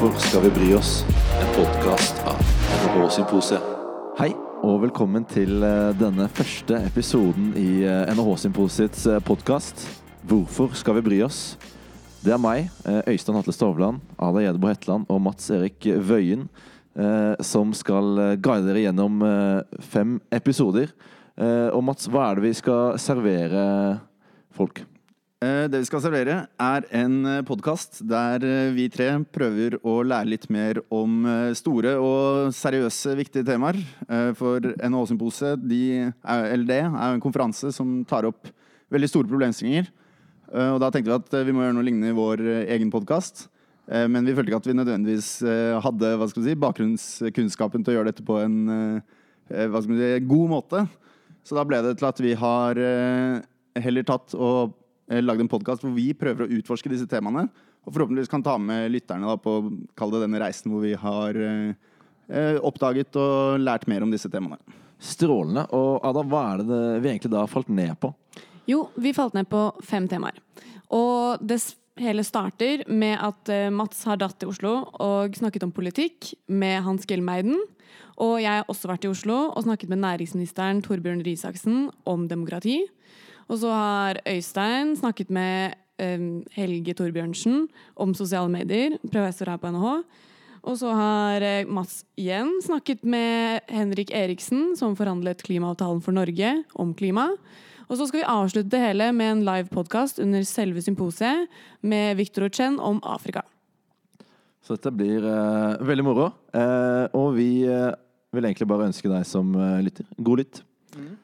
Hvorfor skal vi bry oss? En podkast av NHH Symposiet. Hei, og velkommen til eh, denne første episoden i eh, NHH Symposiets podkast. Hvorfor skal vi bry oss? Det er meg, eh, Øystein Hatle Stovland, Ada Gjedebo Hetland og Mats Erik Wøien som skal guide dere gjennom fem episoder. Og Mats, hva er det vi skal servere folk? Eh, det vi skal servere, er en eh, podkast der eh, vi tre prøver å lære litt mer om store og seriøse, viktige temaer. For NHO Sympose, de, eller det, er en konferanse som tar opp veldig store problemstillinger. Og da tenkte vi at vi må gjøre noe lignende i vår egen podkast. Men vi følte ikke at vi nødvendigvis hadde hva skal vi si, bakgrunnskunnskapen til å gjøre dette på en hva skal vi si, god måte. Så da ble det til at vi har heller tatt og lagd en podkast hvor vi prøver å utforske disse temaene. Og forhåpentligvis kan ta med lytterne da, på kall det denne reisen hvor vi har eh, eh, oppdaget og lært mer om disse temaene. Strålende. Og Ada, hva er det vi egentlig da falt ned på? Jo, vi falt ned på fem temaer. Og det hele starter med at eh, Mats har dratt til Oslo og snakket om politikk med Hans Gjelmeiden. Og jeg har også vært i Oslo og snakket med næringsministeren Torbjørn Risaksen om demokrati. Og så har Øystein snakket med um, Helge Torbjørnsen om sosiale medier, professor her på NHH. Og så har eh, Mats igjen snakket med Henrik Eriksen, som forhandlet klimaavtalen for Norge om klima. Og så skal vi avslutte det hele med en live podkast under selve symposiet med Victor Ochen om Afrika. Så dette blir uh, veldig moro. Uh, og vi uh, vil egentlig bare ønske deg som lytter, god lytt. Mm.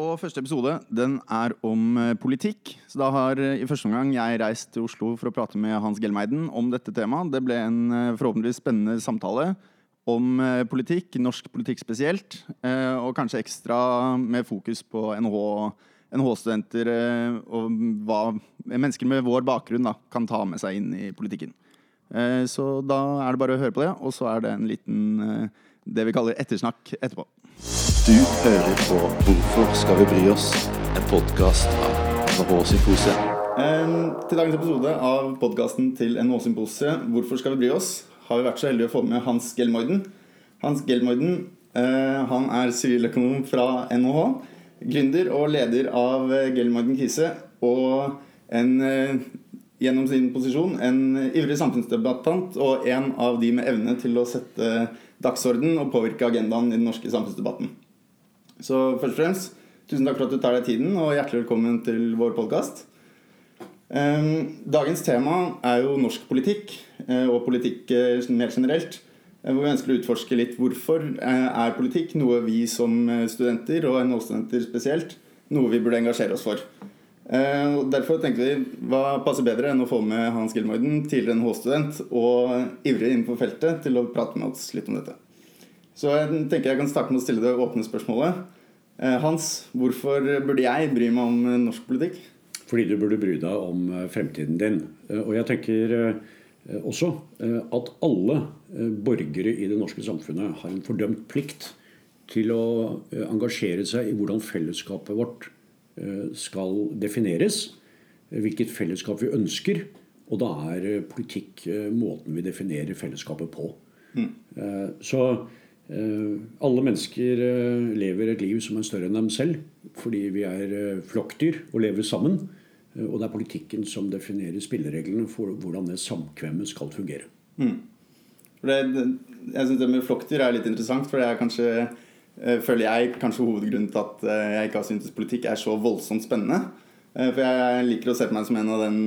Og første episode den er om eh, politikk. Så da har eh, i første omgang jeg reist til Oslo for å prate med Hans Gelmeiden om dette temaet. Det ble en eh, forhåpentligvis spennende samtale om politikk, norsk politikk spesielt. Og kanskje ekstra med fokus på NH-studenter og hva mennesker med vår bakgrunn da, kan ta med seg inn i politikken. Så da er det bare å høre på det, og så er det en liten det vi kaller ettersnakk etterpå. Du hører på Hvorfor skal vi bry oss? En podkast av NHH-symposiet. til dagens episode av podkasten til NHH-symposiet Hvorfor skal vi bry oss? har vi vært så heldige å få med Hans Gelmoiden. Hans Gelmoiden eh, han er siviløkonom fra NHH. Gründer og leder av Gelmoiden Kise. Og en, eh, gjennom sin posisjon en ivrig samfunnsdebattant og en av de med evne til å sette dagsorden og påvirke agendaen i den norske samfunnsdebatten. Så først og fremst, tusen takk for at du tar deg tiden, og hjertelig velkommen til vår podkast. Ehm, dagens tema er jo norsk politikk, eh, og politikk eh, mer generelt. Eh, hvor vi ønsker å utforske litt hvorfor er politikk noe vi som studenter, og NHO-studenter spesielt, noe vi burde engasjere oss for. Derfor tenkte vi hva passer bedre enn å få med Hans Gilmorden, tidligere NHO-student og ivrig innenfor feltet, til å prate med oss litt om dette. Så jeg tenker jeg kan starte med å stille det åpne spørsmålet. Eh, Hans, hvorfor burde jeg bry meg om eh, norsk politikk? Fordi du burde bry deg om eh, fremtiden din. Og jeg tenker også at alle borgere i det norske samfunnet har en fordømt plikt til å engasjere seg i hvordan fellesskapet vårt skal defineres. Hvilket fellesskap vi ønsker. Og da er politikk måten vi definerer fellesskapet på. Mm. Så Eh, alle mennesker eh, lever et liv som er større enn dem selv, fordi vi er eh, flokkdyr og lever sammen. Og det er politikken som definerer spillereglene for hvordan det samkvemmet skal fungere. Mm. Det, jeg syns det med flokkdyr er litt interessant, for det er kanskje føler jeg kanskje hovedgrunnen til at jeg ikke har syntes politikk er så voldsomt spennende. For jeg liker å se på meg som en av den,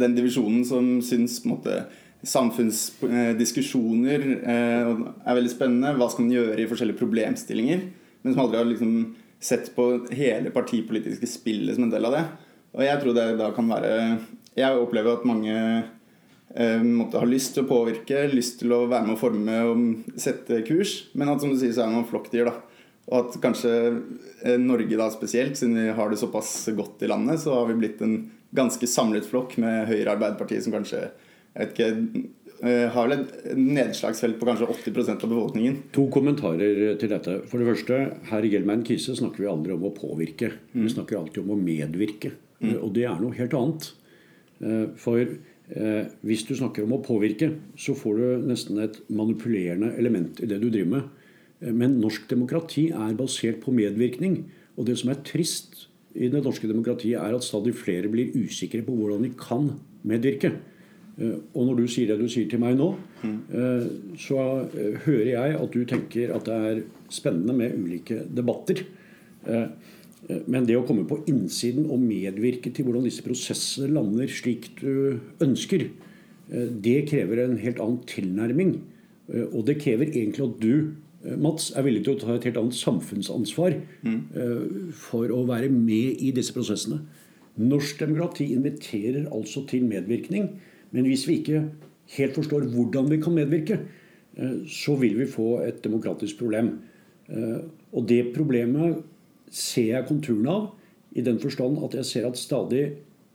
den divisjonen som syns måte samfunnsdiskusjoner eh, er veldig spennende. Hva skal man gjøre i forskjellige problemstillinger? Men som aldri har liksom sett på hele partipolitiske spillet som en del av det. Og jeg tror det da kan være Jeg opplever at mange eh, måtte ha lyst til å påvirke, lyst til å være med å forme og sette kurs. Men at som du sier, så er man flokkdyr, da. Og at kanskje eh, Norge da spesielt, siden vi har det såpass godt i landet, så har vi blitt en ganske samlet flokk med Høyre Arbeiderpartiet som kanskje jeg vet ikke, eh, har vel et nedslagsfelt på kanskje 80% av befolkningen. To kommentarer til dette. For det første, her i Gelman Kise snakker vi aldri om å påvirke. Mm. Vi snakker alltid om å medvirke. Mm. Og det er noe helt annet. Eh, for Eh, hvis du snakker om å påvirke, så får du nesten et manipulerende element i det du driver med. Eh, men norsk demokrati er basert på medvirkning. Og det som er trist i det norske demokratiet, er at stadig flere blir usikre på hvordan de kan medvirke. Eh, og når du sier det du sier til meg nå, så hører jeg at du tenker at det er spennende med ulike debatter. Men det å komme på innsiden og medvirke til hvordan disse prosessene lander slik du ønsker, eh, det krever en helt annen tilnærming. Eh, og det krever egentlig at du, eh, Mats, er villig til å ta et helt annet samfunnsansvar mm. for å være med i disse prosessene. Norsk demokrati inviterer altså til medvirkning. Men hvis vi ikke helt forstår hvordan vi kan medvirke, så vil vi få et demokratisk problem. Og det problemet ser jeg konturene av, i den forstand at jeg ser at stadig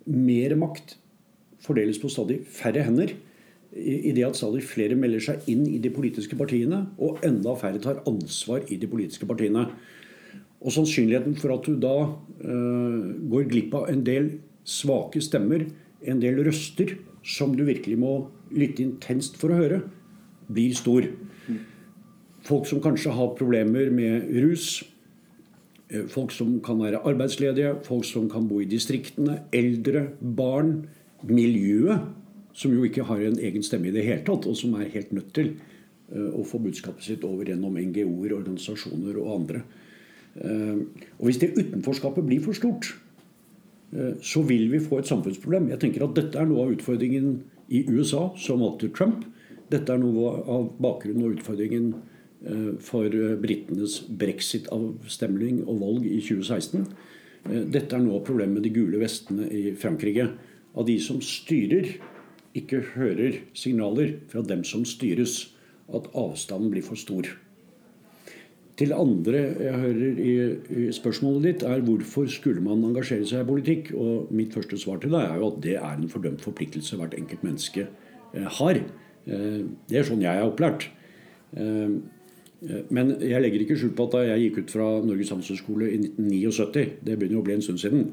mer makt fordeles på stadig færre hender. I det at stadig flere melder seg inn i de politiske partiene, og enda færre tar ansvar i de politiske partiene. Og sannsynligheten for at du da uh, går glipp av en del svake stemmer, en del røster, som du virkelig må lytte intenst for å høre, blir stor. Folk som kanskje har problemer med rus, folk som kan være arbeidsledige, folk som kan bo i distriktene, eldre, barn. Miljøet, som jo ikke har en egen stemme i det hele tatt, og som er helt nødt til eh, å få budskapet sitt over gjennom NGO-er, organisasjoner og andre. Eh, og Hvis det utenforskapet blir for stort, så vil vi få et samfunnsproblem. Jeg tenker at Dette er noe av utfordringen i USA, som valgte Trump. Dette er noe av bakgrunnen og utfordringen Eh, for eh, britenes brexit-avstemning og valg i 2016. Eh, dette er nå problemet med de gule vestene i Frankrike. Av de som styrer, ikke hører signaler fra dem som styres. At avstanden blir for stor. Til andre jeg hører i, i spørsmålet ditt, er hvorfor skulle man engasjere seg i politikk? Og mitt første svar til deg er jo at det er en fordømt forpliktelse hvert enkelt menneske har. Det er sånn jeg er opplært. Eh, men jeg legger ikke skjul på at da jeg gikk ut fra Norges handelshøyskole i 1979, det begynner å bli en stund siden,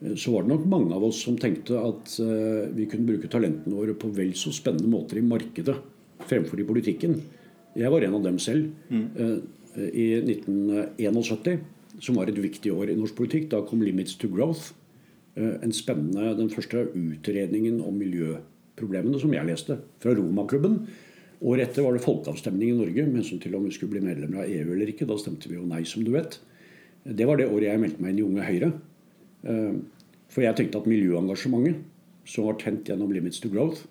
eh, så var det nok mange av oss som tenkte at eh, vi kunne bruke talentene våre på vel så spennende måter i markedet fremfor i politikken. Jeg var en av dem selv. Mm. I 1971, som var et viktig år i norsk politikk, da kom 'Limits to Growth'. En spennende, Den første utredningen om miljøproblemene som jeg leste, fra Romaklubben Året etter var det folkeavstemning i Norge med hensyn til om vi skulle bli medlemmer av EU eller ikke. Da stemte vi jo nei, som du vet. Det var det året jeg meldte meg inn i Unge Høyre. Eh, for jeg tenkte at miljøengasjementet, som var tent gjennom Limits to Growth,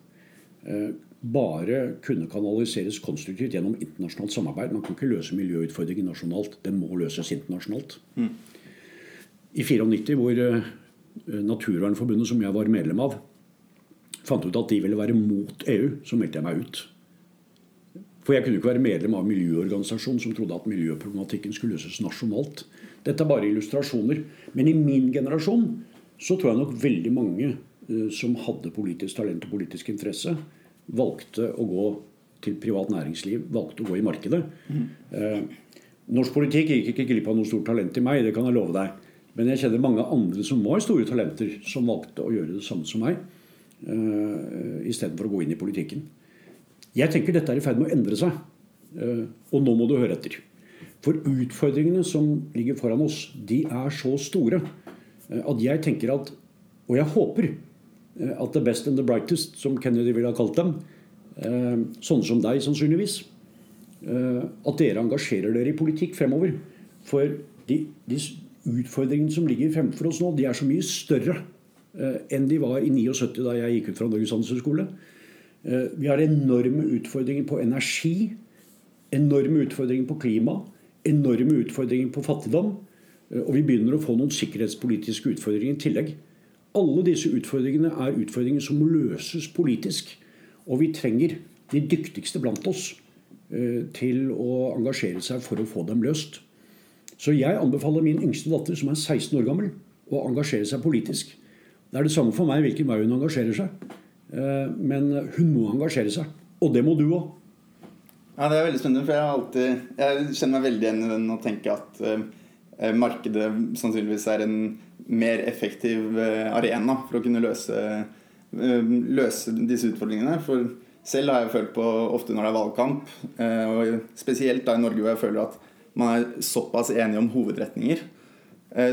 eh, bare kunne kanaliseres konstruktivt gjennom internasjonalt samarbeid. Man kan ikke løse miljøutfordringer nasjonalt. Den må løses internasjonalt. Mm. I 94, hvor eh, Naturvernforbundet, som jeg var medlem av, fant ut at de ville være mot EU, så meldte jeg meg ut. For jeg kunne ikke være medlem av en miljøorganisasjon som trodde at miljøproblematikken skulle løses nasjonalt. Dette er bare illustrasjoner. Men i min generasjon så tror jeg nok veldig mange eh, som hadde politisk talent og politisk interesse, valgte å gå til privat næringsliv, valgte å gå i markedet. Mm. Norsk politikk gikk ikke glipp av noe stort talent i meg, det kan jeg love deg. Men jeg kjenner mange andre som var store talenter, som valgte å gjøre det samme som meg, eh, istedenfor å gå inn i politikken. Jeg tenker dette er i ferd med å endre seg. Eh, og nå må du høre etter. For utfordringene som ligger foran oss, de er så store eh, at jeg tenker at Og jeg håper eh, at the best and the brightest, som Kennedy ville ha kalt dem, sånne som deg sannsynligvis, at dere engasjerer dere i politikk fremover. For de, de utfordringene som ligger fremfor oss nå, de er så mye større enn de var i 79 da jeg gikk ut fra Norges handelshøyskole. Eh, vi har enorme utfordringer på energi, enorme utfordringer på klima, enorme utfordringer på fattigdom. Eh, og vi begynner å få noen sikkerhetspolitiske utfordringer i tillegg. Alle disse utfordringene er utfordringer som må løses politisk. Og vi trenger de dyktigste blant oss eh, til å engasjere seg for å få dem løst. Så jeg anbefaler min yngste datter, som er 16 år gammel, å engasjere seg politisk. Det er det samme for meg hvilken vei hun engasjerer seg. Eh, men hun må engasjere seg. Og det må du òg. Ja, det er veldig spennende. For jeg, alltid, jeg kjenner meg veldig igjen i den å tenke at uh, markedet sannsynligvis er en mer effektiv uh, arena for å kunne løse løse disse utfordringene. For selv har jeg følt på ofte når det er valgkamp, og spesielt da i Norge hvor jeg føler at man er såpass enige om hovedretninger,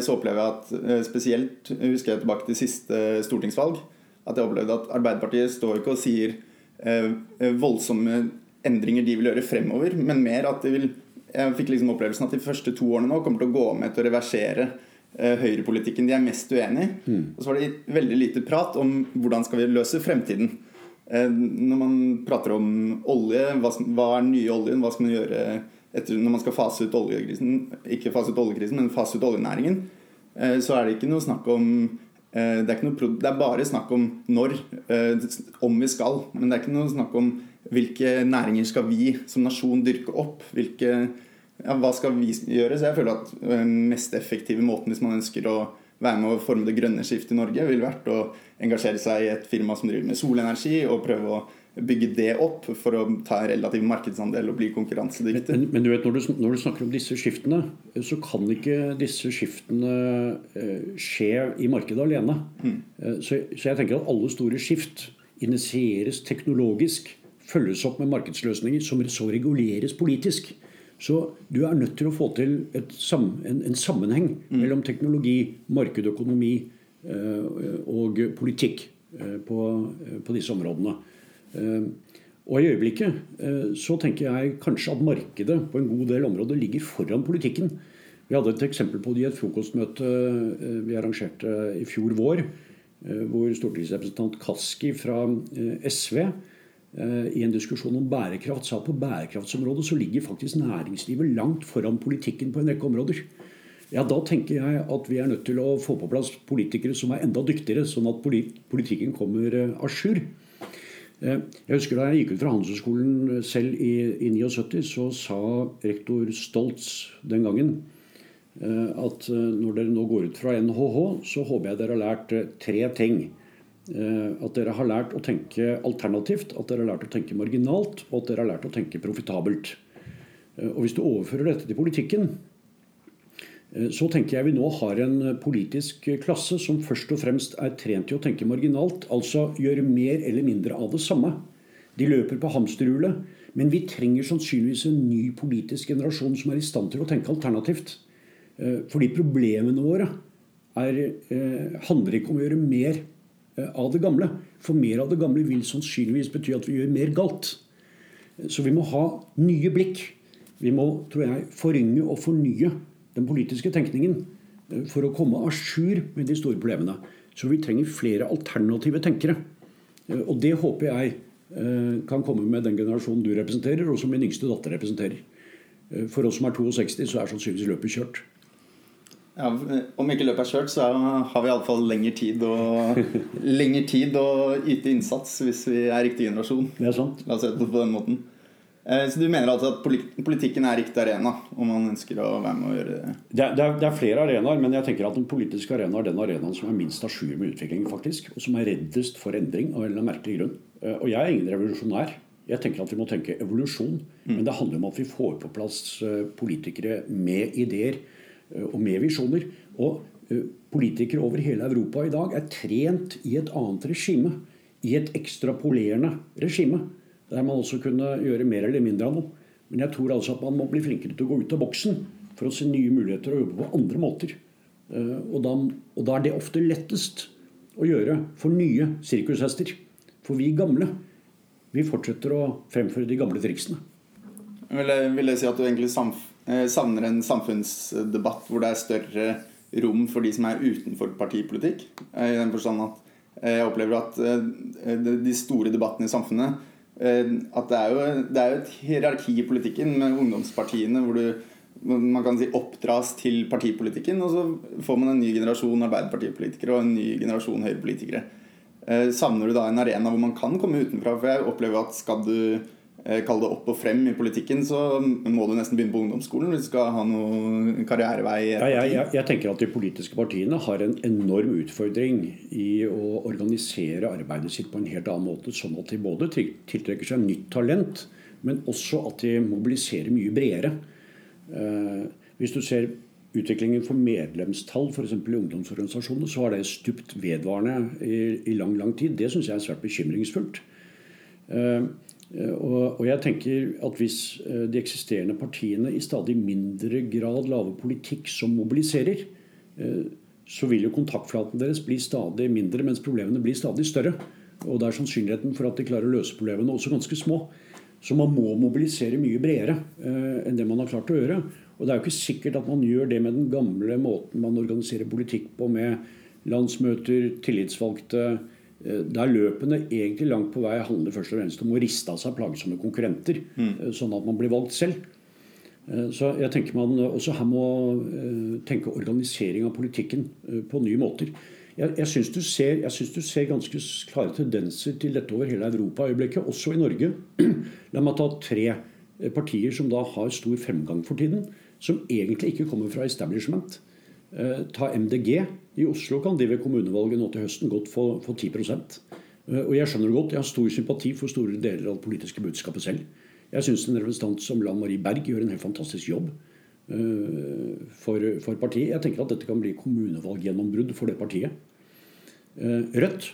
så opplever jeg at spesielt husker jeg tilbake til siste stortingsvalg, at jeg opplevde at Arbeiderpartiet står ikke og sier voldsomme endringer de vil gjøre fremover, men mer at de vil Jeg fikk liksom opplevelsen at de første to årene nå kommer til å gå med til å reversere eh, høyrepolitikken de er mest uenig i. Mm. Og så var det veldig lite prat om hvordan skal vi løse fremtiden. Eh, når man prater om olje, hva, hva er den nye oljen, hva skal man gjøre etter, når man skal fase ut oljekrisen, ikke fase ut oljekrisen, men fase ut oljenæringen, uh, så er det ikke noe snakk om det er, noe, det er, bare snakk om når, om vi skal. Men det er ikke noe snakk om hvilke næringer skal vi som nasjon dyrke opp? Hvilke, ja, hva skal vi gjøre? Så jeg føler at den mest effektive måten hvis man ønsker å være med å forme det grønne skiftet i Norge, ville vært å engasjere seg i et firma som driver med solenergi, og prøve å bygge det opp for å ta en relativ markedsandel og bli konkurransedyktig. Men, men, du vet, når du, når du, snakker om disse skiftene, så kan ikke disse skiftene uh, skje i markedet alene. Mm. Uh, så, så, jeg tenker at alle store skift initieres teknologisk følges opp med markedsløsninger som så reguleres politisk. Så du er nødt til å få til sam, en, en, sammenheng mm. mellom teknologi, markedøkonomi øh, og politikk på, på, disse områdene. Og i øyeblikket så tenker jeg kanskje at markedet på en god del områder ligger foran politikken. Vi hadde et eksempel på det i et frokostmøte vi arrangerte i fjor vår, hvor stortingsrepresentant Kaski fra SV Eh, i en diskusjon om bærekraft sa på bærekraftsområdet så ligger faktisk næringslivet langt foran politikken på en rekke områder. Ja, Da tenker jeg at vi er nødt til å få på plass politikere som er enda dyktigere, sånn at politikken kommer a jour. Eh, jeg husker Da jeg gikk ut fra Handelshøyskolen selv i, i 79, så sa rektor Stoltz den gangen eh, at når dere nå går ut fra NHH, så håper jeg dere har lært tre ting. Eh, at dere har lært å tenke alternativt, at dere har lært å tenke marginalt, og at dere har lært å tenke profitabelt. Eh, og Hvis du overfører dette til politikken, eh, så tenker jeg vi nå har en politisk klasse som først og fremst er trent til å tenke marginalt, altså gjøre mer eller mindre av det samme. De løper på hamsterhjulet, men vi trenger sannsynligvis en ny politisk generasjon som er i stand til å tenke alternativt. Fordi problemene våre er, handler ikke om å gjøre mer Eh, av det gamle. For mer av det gamle vil sannsynligvis bety at vi gjør mer galt. Så vi må ha nye blikk. Vi må tror jeg, forynge og fornye den politiske tenkningen eh, for å komme à jour med de store problemene. Så vi trenger flere alternative tenkere. Eh, og det håper jeg kan komme med den generasjonen du representerer, og som min yngste datter representerer. For oss som er 62, så er sannsynligvis løpet kjørt. Ja, om ikke løpet er kjørt, så har vi iallfall lengre tid å, lengre tid å yte innsats hvis vi er riktig generasjon. Det er sant. La oss se det på den måten. Eh, så du mener altså at politikken er riktig arena om man ønsker å være med å gjøre det? Det er, det er, er flere arenaer, men jeg tenker at den politiske arena er den arenaen som er minst à jour med utviklingen, faktisk. Og som er reddest for endring av en eller annen merkelig grunn. Eh, og jeg er ingen revolusjonær. Jeg tenker at vi må tenke evolusjon. Mm. Men det handler om at vi får på plass eh, politikere med ideer og med visjoner. Og politikere over hele Europa i dag er trent i et annet regime. I et ekstrapolerende regime. Der man også kunne gjøre mer eller mindre av noe. Men jeg tror altså at man må bli flinkere til å gå ut av boksen for å se nye muligheter og jobbe på andre måter. Eh, og da, og da er det ofte lettest å gjøre for nye sirkushester. For vi gamle vi fortsetter å fremføre de gamle triksene. Vil jeg, vil jeg si at du egentlig Eh, savner en samfunnsdebatt hvor det er større rom for de som er utenfor partipolitikk. Eh, I den forstand at jeg opplever at de store debattene i samfunnet At det er jo, det er jo et hierarki i politikken med ungdomspartiene hvor du man kan si oppdras til partipolitikken, og så får man en ny generasjon Arbeiderpartipolitikere og en ny generasjon Høyrepolitikere. Savner du da en arena hvor man kan komme utenfra? For jeg opplever at skal du Eh, kall det opp og frem i politikken, så må du nesten begynne på ungdomsskolen hvis du skal ha noen karrierevei. Ja, jeg, jeg, jeg, tenker at De politiske partiene har en enorm utfordring i å organisere arbeidet sitt på en helt annen måte, sånn at de både tiltrekker seg nytt talent, men også at de mobiliserer mye bredere. Eh, hvis du ser utviklingen for medlemstall f.eks. i ungdomsorganisasjoner, så har det stupt vedvarende i, i lang lang tid. Det syns jeg er svært bekymringsfullt. Uh, og, og, jeg tenker at hvis de eksisterende partiene i stadig mindre grad lager politikk som mobiliserer, uh, så vil jo kontaktflaten deres bli stadig mindre, mens problemene blir stadig større. Og da er sannsynligheten for at de klarer å løse problemene, også ganske små. Så man må mobilisere mye bredere enn det man har klart å gjøre. Og det er jo ikke sikkert at man gjør det med den gamle måten man organiserer politikk på, med landsmøter, tillitsvalgte. Eh, der løpene egentlig langt på vei handler først og fremst om å riste av seg plagsomme konkurrenter, mm. sånn at man blir valgt selv. Eh, så jeg tenker man også her må tenke organisering av politikken på nye måter. Jeg, jeg syns du, du, ser ganske klare tendenser til dette over hele Europa i øyeblikket, også i Norge. La meg ta tre partier som da har stor fremgang for tiden som egentlig ikke kommer fra establishment. Eh, ta MDG. I Oslo kan de ved kommunevalget nå til høsten godt få, få 10 eh, Og jeg skjønner det godt. Jeg har stor sympati for store deler av det politiske budskapet selv. Jeg syns en representant som Lan Marie Berg gjør en helt fantastisk jobb eh, for, for, partiet. Jeg tenker at dette kan bli kommunevalggjennombrudd for det partiet. Rødt.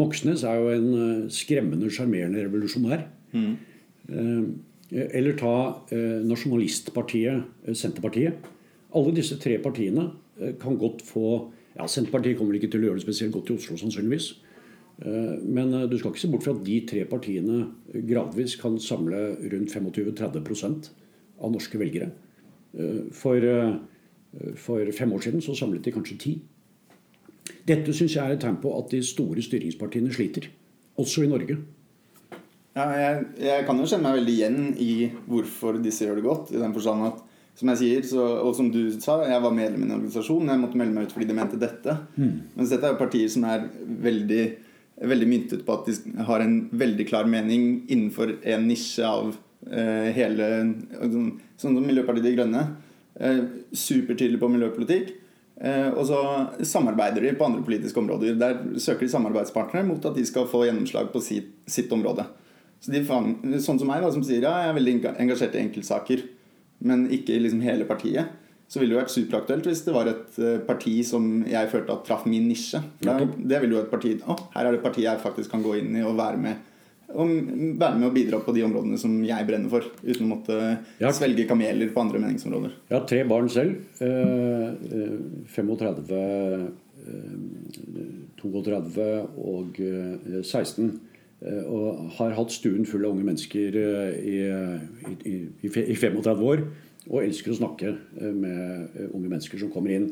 Moxnes er jo en skremmende sjarmerende revolusjonær. Mm. Eh, eller ta eh, nasjonalistpartiet eh, Senterpartiet. Alle disse tre partiene kan godt få ja, Senterpartiet kommer ikke til å gjøre det spesielt godt i Oslo, sannsynligvis. Men du skal ikke se bort fra at de tre partiene gradvis kan samle rundt 25-30% av norske velgere. For, for, fem år siden så samlet de kanskje ti. Dette syns jeg er et tegn på at de store styringspartiene sliter. Også i Norge. Ja, jeg, jeg, kan jo kjenne meg veldig igjen i hvorfor disse gjør det godt. I den forstand at, som jeg sier, så, og som du sa, jeg var medlem i en organisasjon. Jeg måtte melde meg ut fordi de mente dette. Mm. Mens dette er jo partier som er veldig, veldig myntet på at de har en veldig klar mening innenfor en nisje av eh, hele Sånn som Miljøpartiet De Grønne. Eh, supertydelig på miljøpolitikk. Eh, og så samarbeider de på andre politiske områder. Der søker de samarbeidspartnere mot at de skal få gjennomslag på sitt, sitt område. Så de sånn som meg, da, som sier ja, jeg er veldig engasjert i enkeltsaker, men ikke liksom hele partiet, så ville det vært superaktuelt hvis det var et eh, parti som jeg følte at traff min nisje. Okay. det ville jo et parti Å, her er det et parti jeg faktisk kan gå inn i og være med og være med og bidra på de områdene som jeg brenner for, uten å måtte ja. svelge kameler på andre meningsområder. Jeg har tre barn selv. Eh, 35, eh, 32 og 16. Eh, Eh, og har hatt stuen full av unge mennesker eh, i, i, i, i 35 år. Og elsker å snakke eh, med unge mennesker som kommer inn.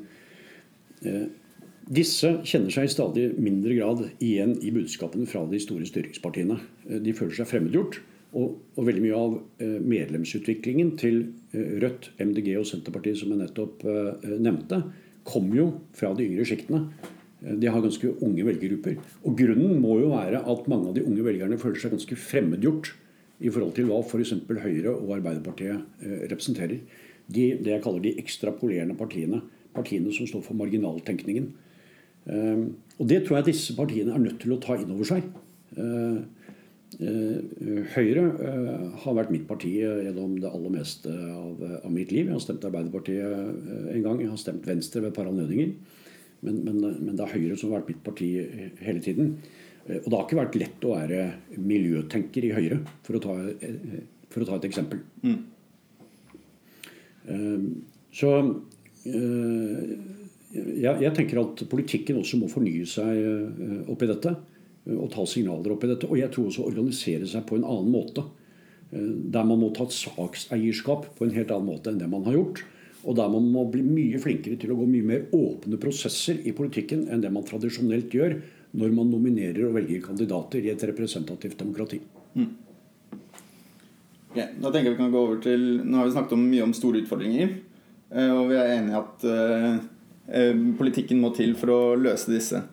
Disse kjenner seg i stadig mindre grad igjen i budskapene fra de store styringspartiene. De føler seg fremmedgjort. Og, og veldig mye av medlemsutviklingen til Rødt, MDG og Senterpartiet, som jeg nettopp nevnte, kom jo fra de yngre sjiktene. De har ganske unge velgergrupper. Og grunnen må jo være at mange av de unge velgerne føler seg ganske fremmedgjort i forhold til hva f.eks. Høyre og Arbeiderpartiet eh, representerer. De, det jeg kaller de ekstrapolerende partiene. Partiene som står for marginaltenkningen. Eh, og det tror jeg disse partiene er nødt til å ta inn over seg. Eh, Høyre har vært mitt parti gjennom det aller meste av, av mitt liv. Jeg har stemt Arbeiderpartiet en gang. Jeg har stemt Venstre ved et par anledninger. Men, men, men, det er Høyre som har vært mitt parti hele tiden. Eh, og det har ikke vært lett å være miljøtenker i Høyre, for å ta, eh, for å ta et eksempel. Mm. Eh, så jeg, jeg, tenker at politikken også må fornye seg oppi dette. Og ta signaler oppi dette. Og jeg tror også organisere seg på en annen måte. Der man må ta et sakseierskap på en helt annen måte enn det man har gjort. Og der man må bli mye flinkere til å gå mye mer åpne prosesser i politikken enn det man tradisjonelt gjør når man nominerer og velger kandidater i et representativt demokrati. Mm. Okay, da tenker jeg vi kan gå over til Nå har vi snakket om mye om store utfordringer. Eh, og vi er enige i at eh, politikken må til for å løse disse.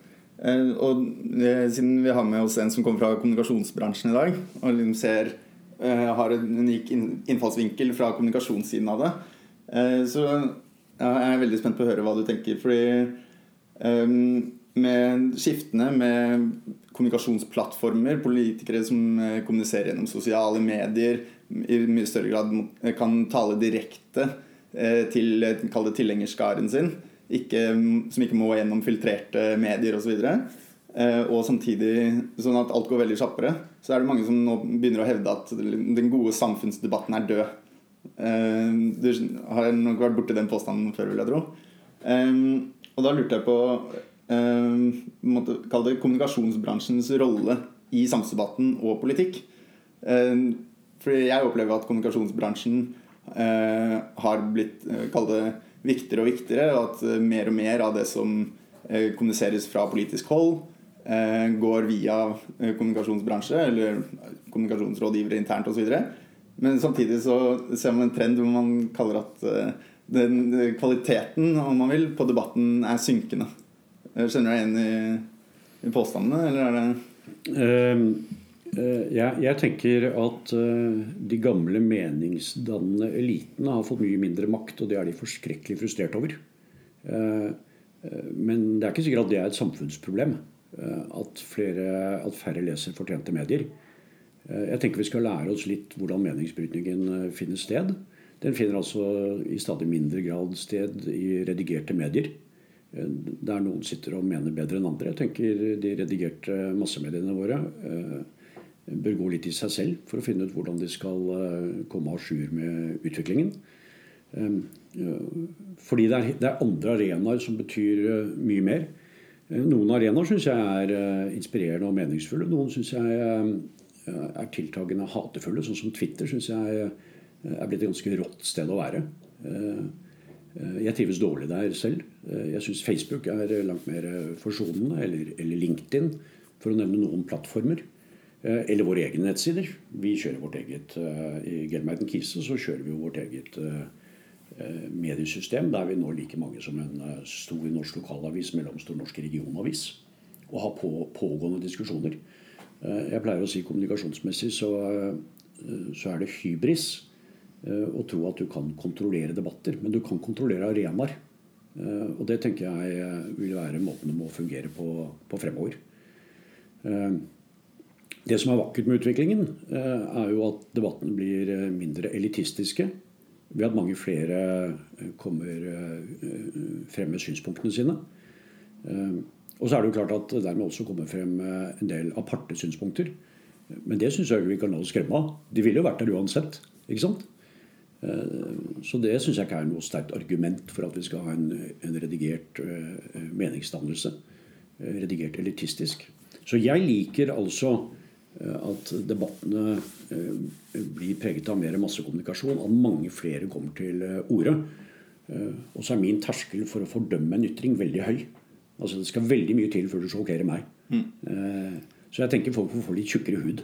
Eh, og eh, siden vi har med oss en som kommer fra kommunikasjonsbransjen i dag, og liksom ser, har en unik innfallsvinkel fra kommunikasjonssiden av det, Eh, så jeg er veldig spent på å høre hva du tenker. Fordi um, med skiftene med kommunikasjonsplattformer, politikere som eh, kommuniserer gjennom sosiale medier, i mye større grad kan tale direkte til kall det tilhengerskaren sin, ikke, som ikke må gjennom filtrerte medier osv. Og, og samtidig sånn at alt går veldig kjappere. Så er det mange som nå begynner å hevde at den gode samfunnsdebatten er død. Du har nok vært borti den påstanden før, vil jeg tro. Og da lurte jeg på måtte kalle det kommunikasjonsbransjens rolle i samfunnsdebatten og politikk. Fordi jeg opplever at kommunikasjonsbransjen eh, har blitt kall det viktigere og viktigere, og at eh, mer og mer av det som eh, kommuniseres fra politisk hold, eh, går via eh, kommunikasjonsbransje eller kommunikasjonsrådgivere internt osv. Men samtidig så ser man en trend hvor man kaller at den kvaliteten om man vil, på debatten er synkende. Skjønner du deg igjen i, i påstandene, eller er det um uh, jeg, jeg, tenker at uh, de gamle meningsdannende elitene har fått mye mindre makt, og det er de forskrekkelig frustrert over. Uh, men det er ikke sikkert at det er et samfunnsproblem at, flere, at færre leser fortjente medier. Jeg tenker vi skal lære oss litt hvordan meningsbrytningen finner sted. Den finner altså i stadig mindre grad sted i redigerte medier. Der noen sitter og mener bedre enn andre. Jeg tenker de redigerte massemediene våre bør gå litt i seg selv for å finne ut hvordan de skal eh, komme à jour med utviklingen. Fordi det er, andre arenaer som betyr eh, mye mer. Eh, noen arenaer syns jeg er inspirerende og meningsfulle. Noen syns jeg er tiltagende hatefulle. Sånn som Twitter syns jeg er blitt et ganske rått sted å være. Jeg trives dårlig der selv. Jeg syns Facebook er langt mer forsonende. Eller, eller LinkedIn, for å nevne noen plattformer. Eh, eller våre egne nettsider. Vi kjører vårt eget eh, I Gelmeiden Kise så kjører vi vårt eget eh, mediesystem der vi nå like mange som en stor norsk lokalavis, mellomstor norsk regionavis. Og har på, pågående diskusjoner. Jeg pleier å si kommunikasjonsmessig så, så er det hybris å tro at du kan kontrollere debatter. Men du kan kontrollere arenaer. Og det tenker jeg vil være måten det må fungere på, på fremover. Det som er vakkert med utviklingen, eh, er jo at debattene blir eh, mindre elitistiske. Ved at mange flere eh, kommer frem med synspunktene sine. Og så er det jo klart at det dermed også kommer frem en del aparte synspunkter. Men det syns jeg vi kan la oss skremme av. De ville jo vært der uansett. ikke sant? Så det syns jeg ikke er noe sterkt argument for at vi skal ha en, en redigert meningsdannelse. Redigert elitistisk. Så jeg liker altså Eh, at debattene eh, blir preget av mer massekommunikasjon, at mange flere kommer til eh, orde. Og så er min terskel for å fordømme en ytring veldig høy. Altså Det skal veldig mye til før du sjokkerer meg. Mm. Så jeg tenker folk får få litt tjukkere hud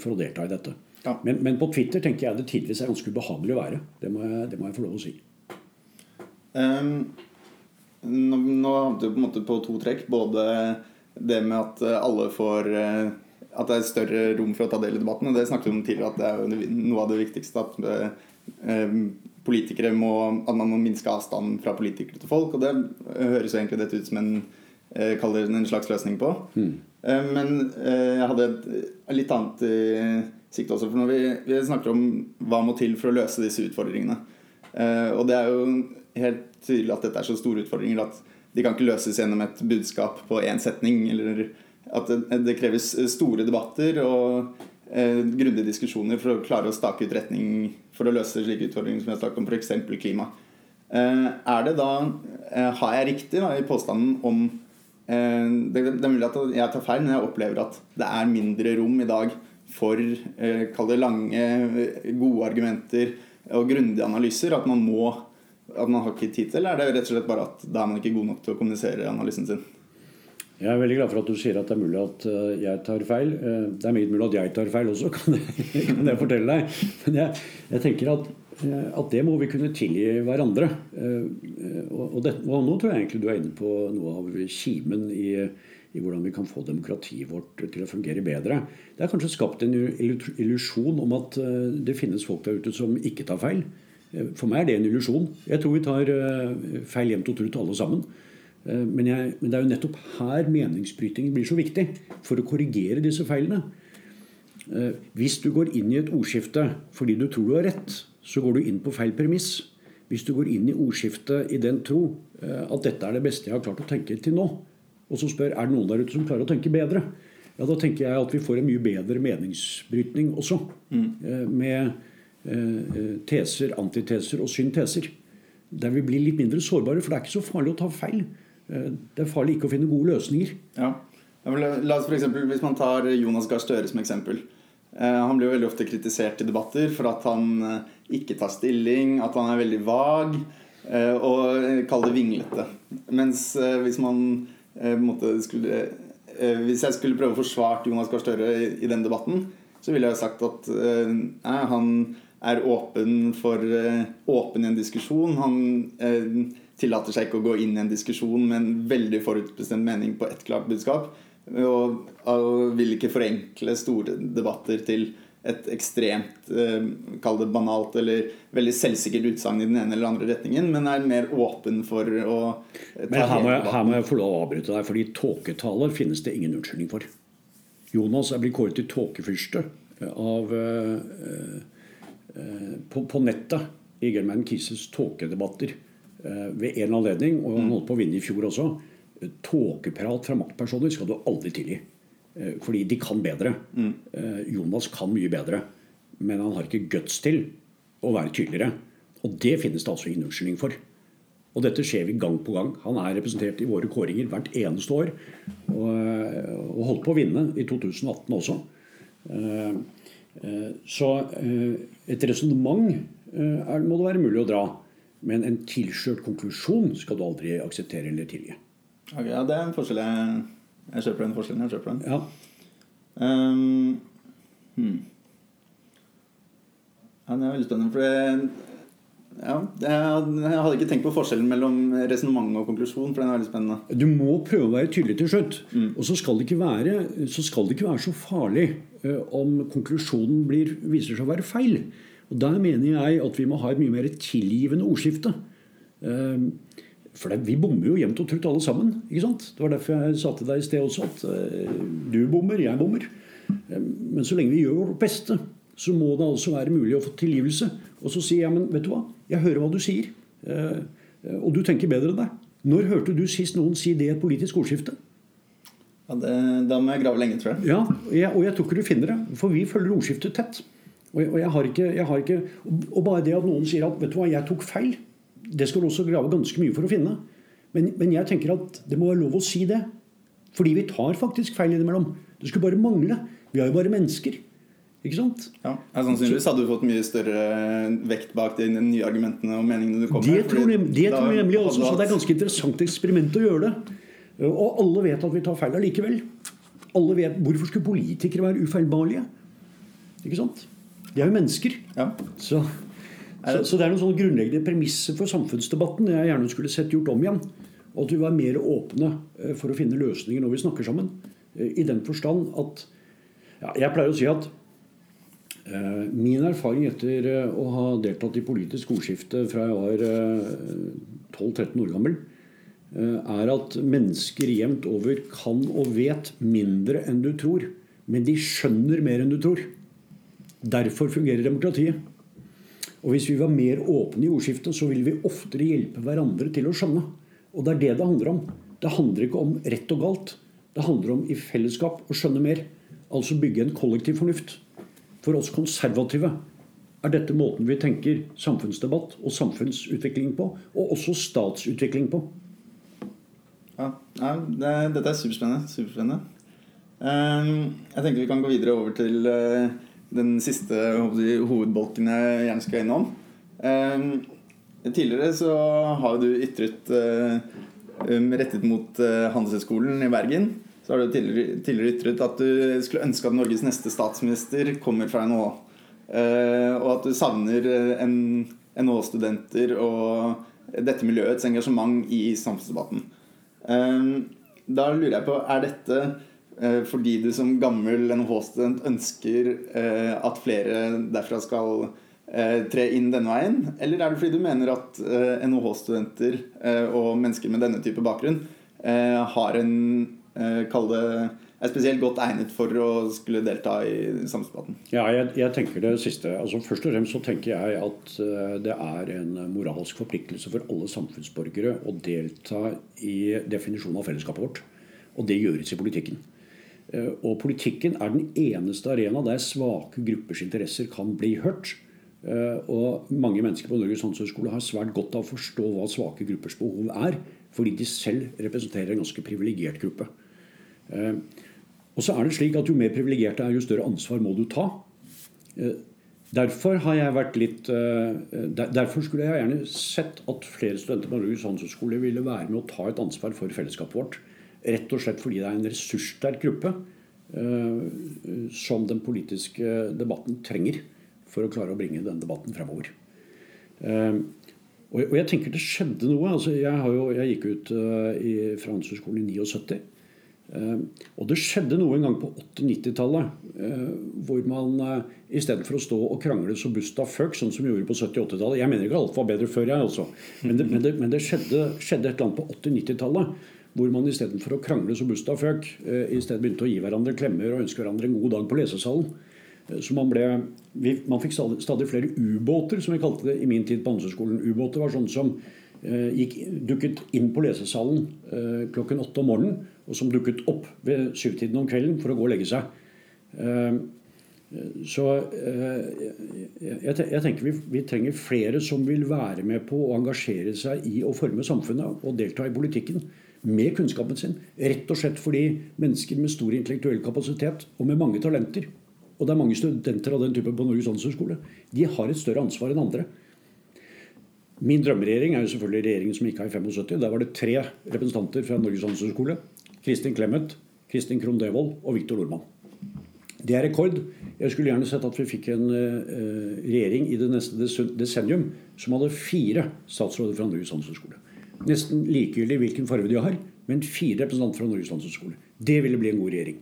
for å delta i dette. Ja. Men, men, på Twitter tenker jeg det tidvis er ganske ubehagelig å være. Det må jeg, det må jeg få lov å si. Um, nå, nå havnet du på en måte på to trekk. Både det med at alle får at det er større rom for å ta del i debatten. Og det snakket vi om tidligere, at det er noe av det viktigste. At eh, politikere må, at man må minske avstanden fra politikere til folk. Og det høres jo egentlig dette ut som en, eh, en slags løsning på. Mm. Eh, men eh, jeg hadde et litt annet i sikte også. For når vi, vi, snakker om hva må til for å løse disse utfordringene. Eh, og det er jo helt tydelig at dette er så store utfordringer at de kan ikke løses gjennom et budskap på én setning. eller at det, kreves store debatter og eh, grundige diskusjoner for å klare å stake ut retning for å løse slike utfordringer som jeg snakket om, f.eks. klima. Eh, er det da eh, Har jeg riktig da, i påstanden om eh, det, er mulig at jeg tar feil, men jeg opplever at det er mindre rom i dag for kall det lange, gode argumenter og grundige analyser. At man må at man har ikke tid til, eller er det rett og slett bare at da er man ikke god nok til å kommunisere analysen sin? Jeg er veldig glad for at du sier at det er mulig at eh, jeg tar feil. Eh, det er mye mulig at jeg tar feil også, kan jeg, kan jeg fortelle deg. Men jeg, jeg tenker at, eh, at, det må vi kunne tilgi hverandre. Og, det, og, nå tror jeg egentlig du er inne på noe av kimen i, i, hvordan vi kan få demokratiet vårt til å fungere bedre. Det er kanskje skapt en illusjon om at det finnes folk der ute som ikke tar feil. For meg er det en illusjon. Jeg tror vi tar feil jevnt og trutt alle sammen. Eh, men, jeg, men, det er jo nettopp her meningsbrytingen blir så viktig for å korrigere disse feilene. Eh, hvis du går inn i et ordskifte fordi du tror du har rett, så går du inn på feil premiss. hvis du går inn i ordskiftet i den tro eh, at dette er det beste jeg har klart å tenke til nå, og så spør er det noen der ute som klarer å tenke bedre, ja, da tenker jeg at vi får en mye bedre meningsbrytning også. Mm. Med teser, antiteser og synteser. Der vi blir litt mindre sårbare, for det er ikke så farlig å ta feil. Det er farlig ikke å finne gode løsninger. Ja. La oss for eksempel, Hvis man tar Jonas Gahr Støre som eksempel. Han blir jo veldig ofte kritisert i debatter for at han ikke tar stilling, at han er veldig vag, eh, og kaller det vinglete. Mens eh, hvis man måtte, skulle Hvis jeg skulle prøve å forsvare Jonas Gahr Støre i den debatten, så ville jeg sagt at nei, han er åpen for åpen i en diskusjon. Han tillater seg ikke å gå inn i en diskusjon med en veldig forutbestemt mening på ett klart budskap. Og, og vil ikke forenkle store debatter til et ekstremt eh, kall det banalt eller veldig selvsikkert utsagn i den ene eller andre retningen, men er mer åpen for å ta Men her må, jeg, her må jeg få lov å avbryte deg, fordi tåketaler finnes det ingen unnskyldning for. Jonas er blitt kåret til tåkefyrste av eh, eh, på, på, nettet i German Kisses tåkedebatter eh, ved en anledning, og han holdt på å vinne i fjor også. Tåkeprat fra maktpersoner skal du aldri tilgi. Eh, fordi de kan bedre. Mm. Jonas kan mye bedre. Men han har ikke guts til å være tydeligere. Og det finnes det altså ingen unnskyldning for. Og dette skjer vi gang på gang. Han er representert i våre kåringer hvert eneste år. Og, eh, og holdt på å vinne i 2018 også. Så et resonnement må det være mulig å dra. Men en tilskjørt konklusjon skal du aldri akseptere eller tilgi. Okay, ja, det er en forskjell jeg jeg kjøper den forskjellen. Jeg kjøper den. Ja. Um, hmm. ja, det er veldig spennende. For det, ja, jeg hadde ikke tenkt på forskjellen mellom resonnement og konklusjon. For den er veldig spennende. Du må prøve å være tydelig til slutt. Mm. Og så skal, det ikke være, så skal det ikke være så farlig uh, om konklusjonen blir, viser seg å være feil. Og Der mener jeg at vi må ha et mye mer tilgivende ordskifte. Uh, for det, vi bommer jo jevnt og trutt alle sammen. ikke sant? Det var derfor jeg sa til deg i sted også at uh, du bommer, jeg bommer. Um, men så lenge vi gjør vårt beste, så må det altså være mulig å få tilgivelse. Og så sier jeg men vet du hva, jeg hører hva du sier, uh, og du tenker bedre enn deg. Når hørte du sist noen si det i et politisk ordskifte? Ja, det, Da må jeg grave lenge, tror jeg. Ja, jeg, Og jeg tror ikke du finner det. For vi følger ordskiftet tett. Og, jeg, og jeg, har ikke, jeg har ikke, og bare det at noen sier at vet du hva, jeg tok feil det skal du også grave ganske mye for å finne. Men, men, jeg tenker at det må være lov å si det. Fordi vi tar faktisk feil innimellom. Det skulle bare mangle. Vi er jo bare mennesker. Ikke sant? Ja, Sannsynligvis hadde du fått mye større vekt bak de nye argumentene og meningene du kom med. Det tror jeg, det tror jeg nemlig også, så det er et ganske interessant eksperiment å gjøre det. Og alle vet at vi tar feil allikevel. Alle vet, Hvorfor skulle politikere være ufeilbarlige? Ikke sant? De er jo mennesker. Ja. Så så, så, det er noen sånne grunnleggende premisser for samfunnsdebatten jeg gjerne skulle sett gjort om igjen. Og at vi var mer åpne eh, for å finne løsninger når vi snakker sammen. Eh, I den forstand at ja, Jeg pleier å si at uh, min erfaring etter uh, å ha deltatt i politisk ordskifte fra jeg var uh, 12-13 år gammel, er at mennesker jevnt over kan og vet mindre enn du tror. Men de skjønner mer enn du tror. Derfor fungerer demokratiet. Og hvis vi var mer åpne i ordskiftet, så ville vi oftere hjelpe hverandre til å skjønne. Og det er det det handler om. Det handler ikke om rett og galt. Det handler om i fellesskap å skjønne mer. Altså bygge en kollektiv fornuft. For oss konservative er dette måten vi tenker samfunnsdebatt og samfunnsutvikling på. Og også statsutvikling på. Ja, det, Dette er superspennende. superspennende. Um, jeg tenker vi kan gå videre over til eh, den siste jeg, hovedbolken jeg gjerne skal innom. Eh, tidligere så har du ytret eh, um, rettet mot eh, Handelshøyskolen i Bergen. Så har du tidligere, tidligere, ytret at du skulle ønske at Norges neste statsminister kommer fra NHH. Eh, og at du savner NHH-studenter og dette miljøets engasjement i samfunnsdebatten. Eh, da lurer jeg på, er dette fordi du som gammel NHH-student ønsker eh, at flere derfra skal eh, tre inn denne veien? Eller er det fordi du mener at NHH-studenter og mennesker med denne type bakgrunn har en kall det er spesielt godt egnet for å skulle delta i samfunnsdebatten? Ja, jeg, jeg, tenker det siste. Altså, først og fremst så tenker jeg at det er en moralsk forpliktelse for alle samfunnsborgere å delta i definisjonen av fellesskapet vårt. Og det gjøres i politikken. Uh, og politikken er den eneste arena der svake gruppers interesser kan bli hørt. Uh, og mange mennesker på Norges handelshøyskole har svært godt av å forstå hva svake gruppers behov er, fordi de selv representerer en ganske privilegert gruppe. Og så er det slik at Jo mer privilegert er, jo større ansvar må du ta. Eh, derfor har jeg vært litt eh, Derfor skulle jeg gjerne sett at flere studenter på Norges handelshøyskole ville være med å ta et ansvar for fellesskapet vårt. Rett og slett fordi det er en ressurssterk gruppe eh, som den politiske debatten trenger for å klare å bringe den debatten fremover. Og jeg tenker det skjedde noe. altså Jeg, jo, jeg gikk ut i, fra Handelshøyskolen i 79. Eh, og det skjedde noe en gang på 80-90-tallet eh, hvor man uh, istedenfor å stå og krangle så busta fuck, sånn som vi gjorde på 70-80-tallet Jeg mener ikke alt var bedre før, jeg altså. Men det, men men det skjedde, skjedde, et eller annet på 80-90-tallet hvor man istedenfor å krangle som busta føk, i stedet begynte å gi hverandre klemmer og ønske hverandre en god dag på lesesalen. Så man, ble, man fikk stadig, flere ubåter, som vi kalte det i min tid på Handelshøyskolen. Ubåter var sånne som Eh, gikk, dukket inn på lesesalen eh, klokken åtte om morgenen, og som dukket opp ved syvtiden om kvelden for å gå og legge seg. Eh, så jeg, tenker vi, vi, trenger flere som vil være med på å engasjere seg i å forme samfunnet og delta i politikken med kunnskapen sin. Rett og slett fordi mennesker med stor intellektuell kapasitet og med mange talenter, og det er mange studenter av den typen på Norges handelshøyskole, de har et større ansvar enn andre. Min drømmeregjering er jo selvfølgelig regjeringen som gikk av i 75. Der var det tre representanter fra Norges handelshøyskole. Kristin Clemet, Kristin Krohn Devold og Viktor Nordmann. Det er rekord. Jeg skulle gjerne sett at vi fikk en uh, regjering i det neste desennium som hadde fire statsråder fra Norges handelshøyskole. Nesten likegyldig hvilken farge de har, men fire representanter fra Norges handelshøyskole. Det ville bli en god regjering.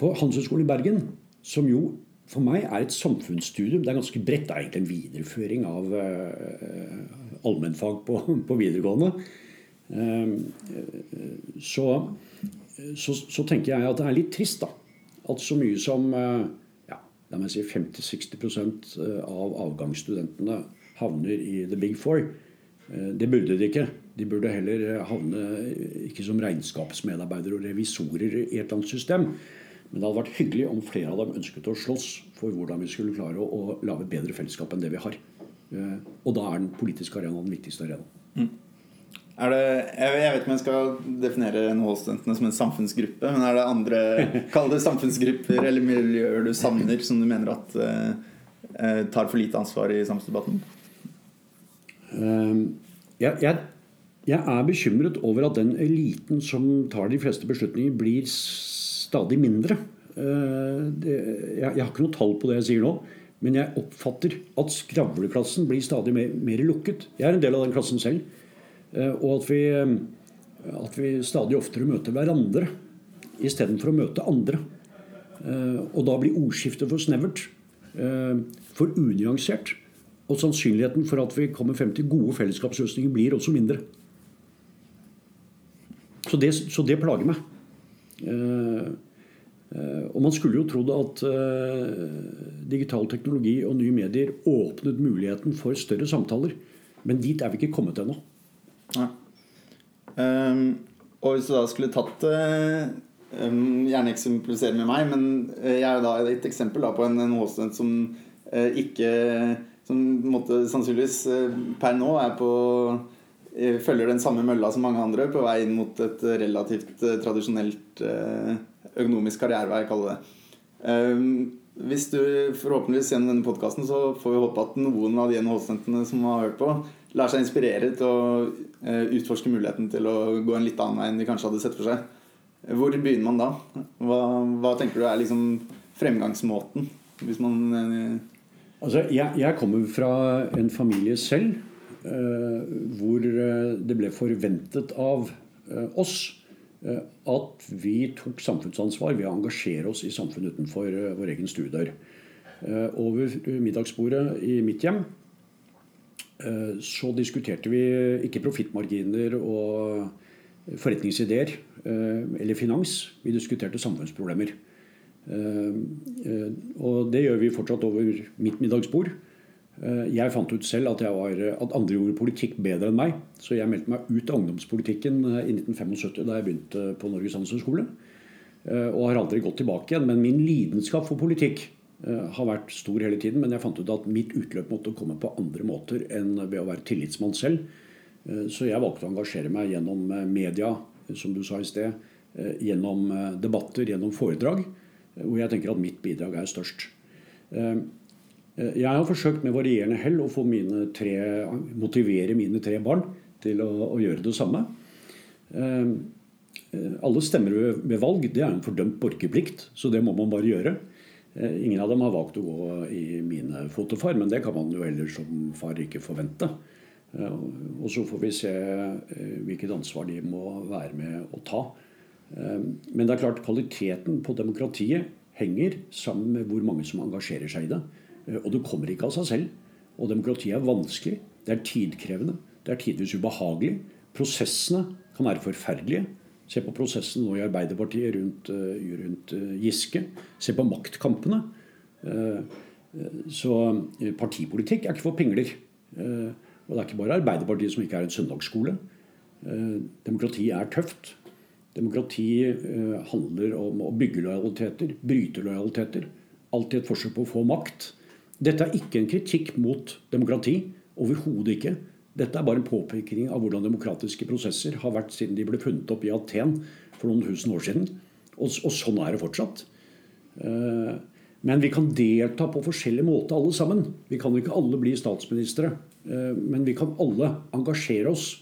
På Handelshøyskolen i Bergen, som jo for meg er et samfunnsstudium det er ganske bredt. Det er egentlig en videreføring av uh, allmennfag på, på videregående. Uh, så, så, så, tenker jeg at det er litt trist da, at så mye som uh, ja, la meg si 50-60% av avgangsstudentene havner i the big four. Det burde de ikke. De burde heller havne ikke som regnskapsmedarbeidere og revisorer i et eller annet system. Men det hadde vært hyggelig om flere av dem ønsket å slåss for hvordan vi skulle klare å, å lage et bedre fellesskap enn det vi har. Eh, og da er den politiske arenaen den viktigste arenaen. Mm. Er det, jeg vet ikke om jeg skal definere NHH-studentene som en samfunnsgruppe, men er det andre Kall det samfunnsgrupper eller miljøer du savner som du mener at eh, eh tar for lite ansvar i samfunnsdebatten? Um, jeg, jeg, jeg, er bekymret over at den eliten som tar de fleste beslutninger, blir stadig mindre. Eh, det, jeg, jeg, har ikke noe tall på det jeg sier nå, men jeg oppfatter at skravleklassen blir stadig mer, mer lukket. Jeg er en del av den klassen selv. Eh, og at vi, at vi stadig oftere møter hverandre istedenfor å møte andre. Og da blir ordskiftet for snevert, for unyansert. Og sannsynligheten for at vi kommer frem til gode fellesskapsløsninger, blir også mindre. Så det, så det plager meg. Uh, uh, og man skulle jo trodd at uh, digital teknologi og nye medier åpnet muligheten for større samtaler. Men dit er vi ikke kommet ennå. Um, og hvis du da skulle tatt um, Gjerne eksemplifisere med meg, men jeg er da et eksempel da, på en NHO-student som ikke Som måtte, sannsynligvis uh, per nå er på Eh, følger den samme mølla som mange andre på vei inn mot et relativt eh, tradisjonelt eh, økonomisk karrierevei, kaller det. Hvis du forhåpentligvis gjennom denne podkasten så får vi håpe at noen av de NHH-studentene som har hørt på, lar seg inspirere til å utforske muligheten til å gå en litt annen vei enn de kanskje hadde sett for seg. Hvor begynner man da? Hva, hva tenker du er liksom fremgangsmåten? Hvis man Altså, jeg, jeg kommer fra en familie selv Eh, hvor eh, det ble forventet av eh, oss at vi tok samfunnsansvar ved å engasjere oss i samfunnet utenfor vår egen stuedør. Over middagsbordet i mitt hjem så diskuterte vi ikke profittmarginer og forretningsideer eller finans. Vi diskuterte samfunnsproblemer. Og det gjør vi fortsatt over mitt middagsbord. Jeg fant ut selv at, var, at, andre gjorde politikk bedre enn meg. Så jeg meldte meg ut av ungdomspolitikken i 1975 da jeg begynte på Norges handelshøyskole. Og har aldri gått tilbake igjen. Men min lidenskap for politikk har vært stor hele tiden. Men jeg fant ut at mitt utløp måtte komme på andre måter enn ved å være tillitsmann selv. Så jeg valgte å engasjere meg gjennom media, som du sa i sted. Gjennom debatter, gjennom foredrag. Hvor jeg tenker at mitt bidrag er størst. Eh, jeg har forsøkt med varierende hell å mine tre, motivere mine tre barn til å, å gjøre det samme. Eh, eh, alle stemmer ved valg. Det er en fordømt borgerplikt, så det må man bare gjøre. Ingen av dem har valgt å gå i mine fotofar, men det kan man jo ellers som far ikke forvente. Og så får vi se hvilket ansvar de må være med å ta. Men det er klart kvaliteten på demokratiet henger sammen med hvor mange som engasjerer seg i det. Eh, og det kommer ikke av seg selv. Og demokratiet er vanskelig. Det er tidkrevende. Det er tidvis ubehagelig. Prosessene kan være forferdelige. Se på prosessen nå i Arbeiderpartiet rundt, eh, rundt eh, Giske. Se på maktkampene. Så partipolitikk er ikke for pingler. Og det er ikke bare Arbeiderpartiet som ikke er en søndagsskole. Demokrati er tøft. Demokrati handler om å bygge lojaliteter, bryte lojaliteter. Alltid et forsøk på å få makt. Dette er ikke en kritikk mot demokrati. Overhodet ikke. Dette er bare en påpekning av hvordan demokratiske prosesser har vært siden de ble funnet opp i Aten for noen tusen år siden. Og, og sånn er det fortsatt. Uh, men vi kan delta på forskjellig måte, alle sammen. Vi kan ikke alle bli statsministre. Uh, men vi kan alle engasjere oss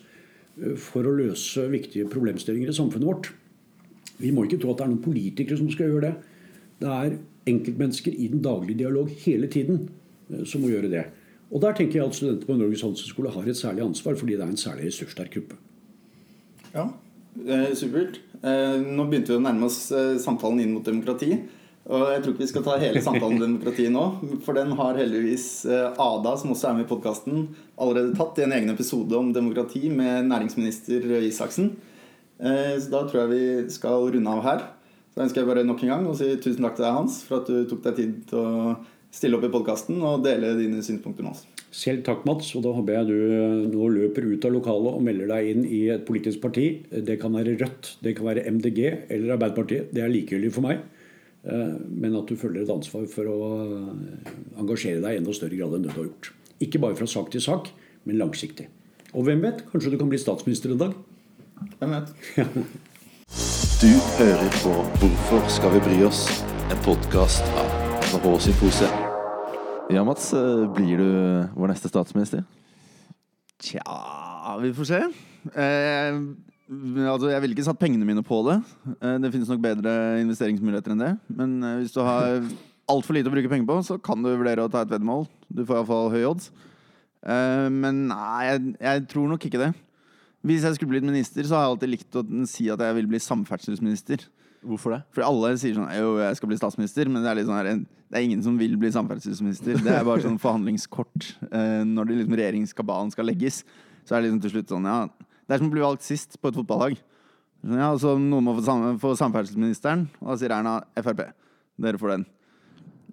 for å løse viktige problemstillinger i samfunnet vårt. Vi må ikke tro at det er noen politikere som skal gjøre det. Det er enkeltmennesker i den daglige dialog hele tiden eh, som må gjøre det. Og Der tenker jeg at studenter på Norges handelshøyskole har et særlig ansvar, fordi det er en særlig ressurssterk gruppe. Ja, eh, supert. Eh, nå begynte vi å nærme oss samtalen inn mot demokrati. Og jeg tror ikke vi skal ta hele samtalen om demokrati nå, for den har heldigvis Ada, som også er med i podkasten, allerede tatt i en egen episode om demokrati med næringsminister Røe Isaksen. Så da tror jeg vi skal runde av her. Så ønsker jeg bare nok en gang å si tusen takk til deg, Hans, for at du tok deg tid til å stille opp i podkasten og dele dine synspunkter med oss. Selv takk, Mats. Og da håper jeg du eh, nå løper ut av lokalet og melder deg inn i et politisk parti. Det kan være Rødt, det kan være MDG eller Arbeiderpartiet. Det er likegyldig for meg. Eh, men at du følger et ansvar for å eh, engasjere deg i enda større grad enn det du har gjort. Ikke bare fra sak til sak, men langsiktig. Og hvem vet, kanskje du kan bli statsminister en dag? Hvem vet. Du hører på 'Hvorfor skal vi bry oss?', en podkast av NHH-symposiet. Ja, Mats. Eh, blir du vår neste statsminister? Tja Vi får se. Eh, altså, jeg ville ikke satt pengene mine på det. Eh, det finnes nok bedre investeringsmuligheter enn det. Men eh, hvis du har altfor lite å bruke penger på, så kan du vurdere å ta et veddemål. Du får iallfall høy odds. Eh, men nei, jeg, jeg tror nok ikke det. Hvis jeg skulle blitt minister, så har jeg alltid likt å si at jeg vil bli samferdselsminister. Hvorfor det? Fordi alle sier sånn Jo, jeg skal bli statsminister, men det er, sånn det er ingen som vil bli samferdselsminister. Det er bare sånn forhandlingskort. Når det liksom regjeringskabalen skal legges, så er det liksom til slutt sånn Ja, det er som å bli valgt sist på et fotballag. Ja, altså, Noen må få, samferdselsministeren, og da sier Erna Frp. Dere får den.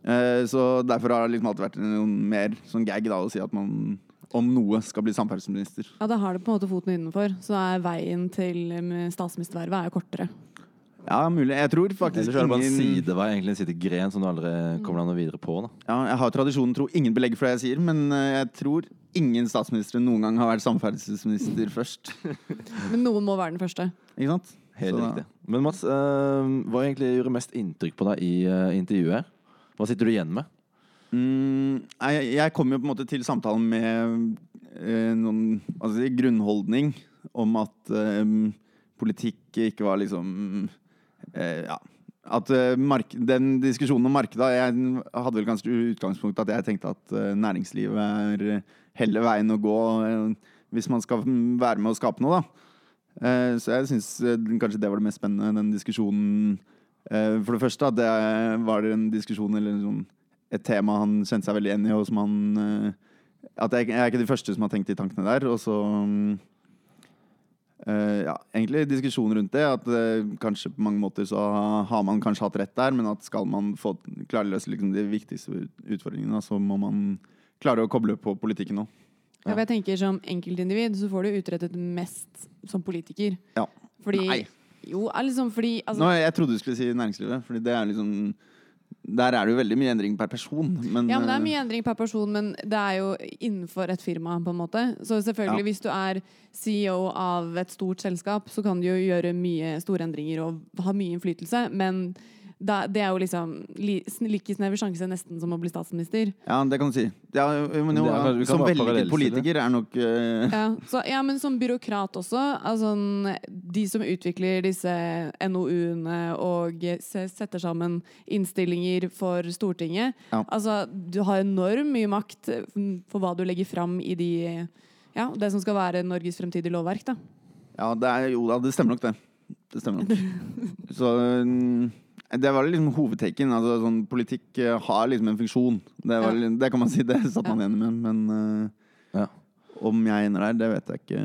Eh, så derfor har det liksom alltid vært noen mer sånn gag da å si at man om noe skal bli samferdselsminister. Ja, Da har du på en måte foten innenfor, så er veien til statsministervervet er jo kortere. Ja, mulig. Jeg tror faktisk Ellers er det bare en sidevei, egentlig en sidegren som du aldri kommer deg noe videre på. Da. Ja, jeg har tradisjonen tro ingen belegg for det jeg sier, men eh, jeg tror ingen statsministre noen gang har vært samferdselsminister først. men noen må være den første. Ikke sant? Helt Så, riktig. Men Mats, uh, hva egentlig gjorde mest inntrykk på deg i uh, intervjuet her? Hva sitter du igjen med? Mm, jeg, jeg kom jo på en måte til samtalen med eh, noen altså, grunnholdning om at eh, politikk ikke var liksom eh, Ja. At eh, den diskusjonen om markedet Jeg hadde vel kanskje utgangspunkt at jeg tenkte at eh, næringslivet er heller veien å gå eh, hvis man skal være med å skape noe, da. så jeg syns kanskje det var det mest spennende, den diskusjonen. for det første at det var en diskusjon eller sånn et tema han kjente seg veldig igjen i, og som han At jeg, er ikke de første som har tenkt de tankene der. Og så uh, ja, egentlig diskusjon rundt det. At uh, kanskje på mange måter så har man kanskje hatt rett der, men at skal man få klare løse liksom, de viktigste utfordringene, så må man klare å koble på politikken Ja, Ja. jeg tenker Som enkeltindivid så får du utrettet mest som politiker. Ja. Fordi Nei. Jo, liksom fordi altså, Nå, Jeg trodde du skulle si næringslivet. Fordi det er liksom der er det jo veldig mye endring per person. Men, ja, men det er eh, mye endring per person, men det er jo innenfor et firma, på en måte. Så selvfølgelig, ja. hvis du er CEO av et stort selskap, så kan du jo gjøre mye store endringer og ha mye innflytelse, men da, det er jo liksom like snever sjanse nesten som å bli statsminister. Ja, det kan du si. Ja, men jo, er, som veldig politiker er nok uh... ja, så, ja, men som byråkrat også. Altså, de som utvikler disse NOU-ene og setter sammen innstillinger for Stortinget. Ja. Altså, du har enormt mye makt for hva du legger fram i de Ja, det som skal være Norges fremtidige lovverk, da. Ja, det er, jo da, det stemmer nok, det. Det stemmer nok. så um det var liksom hovedtaken. Altså, sånn, politikk uh, har liksom en funksjon. Det, var, ja. det, kan man si. Det satt man igjen med. Men uh, ja. om jeg er inne der, det vet jeg ikke.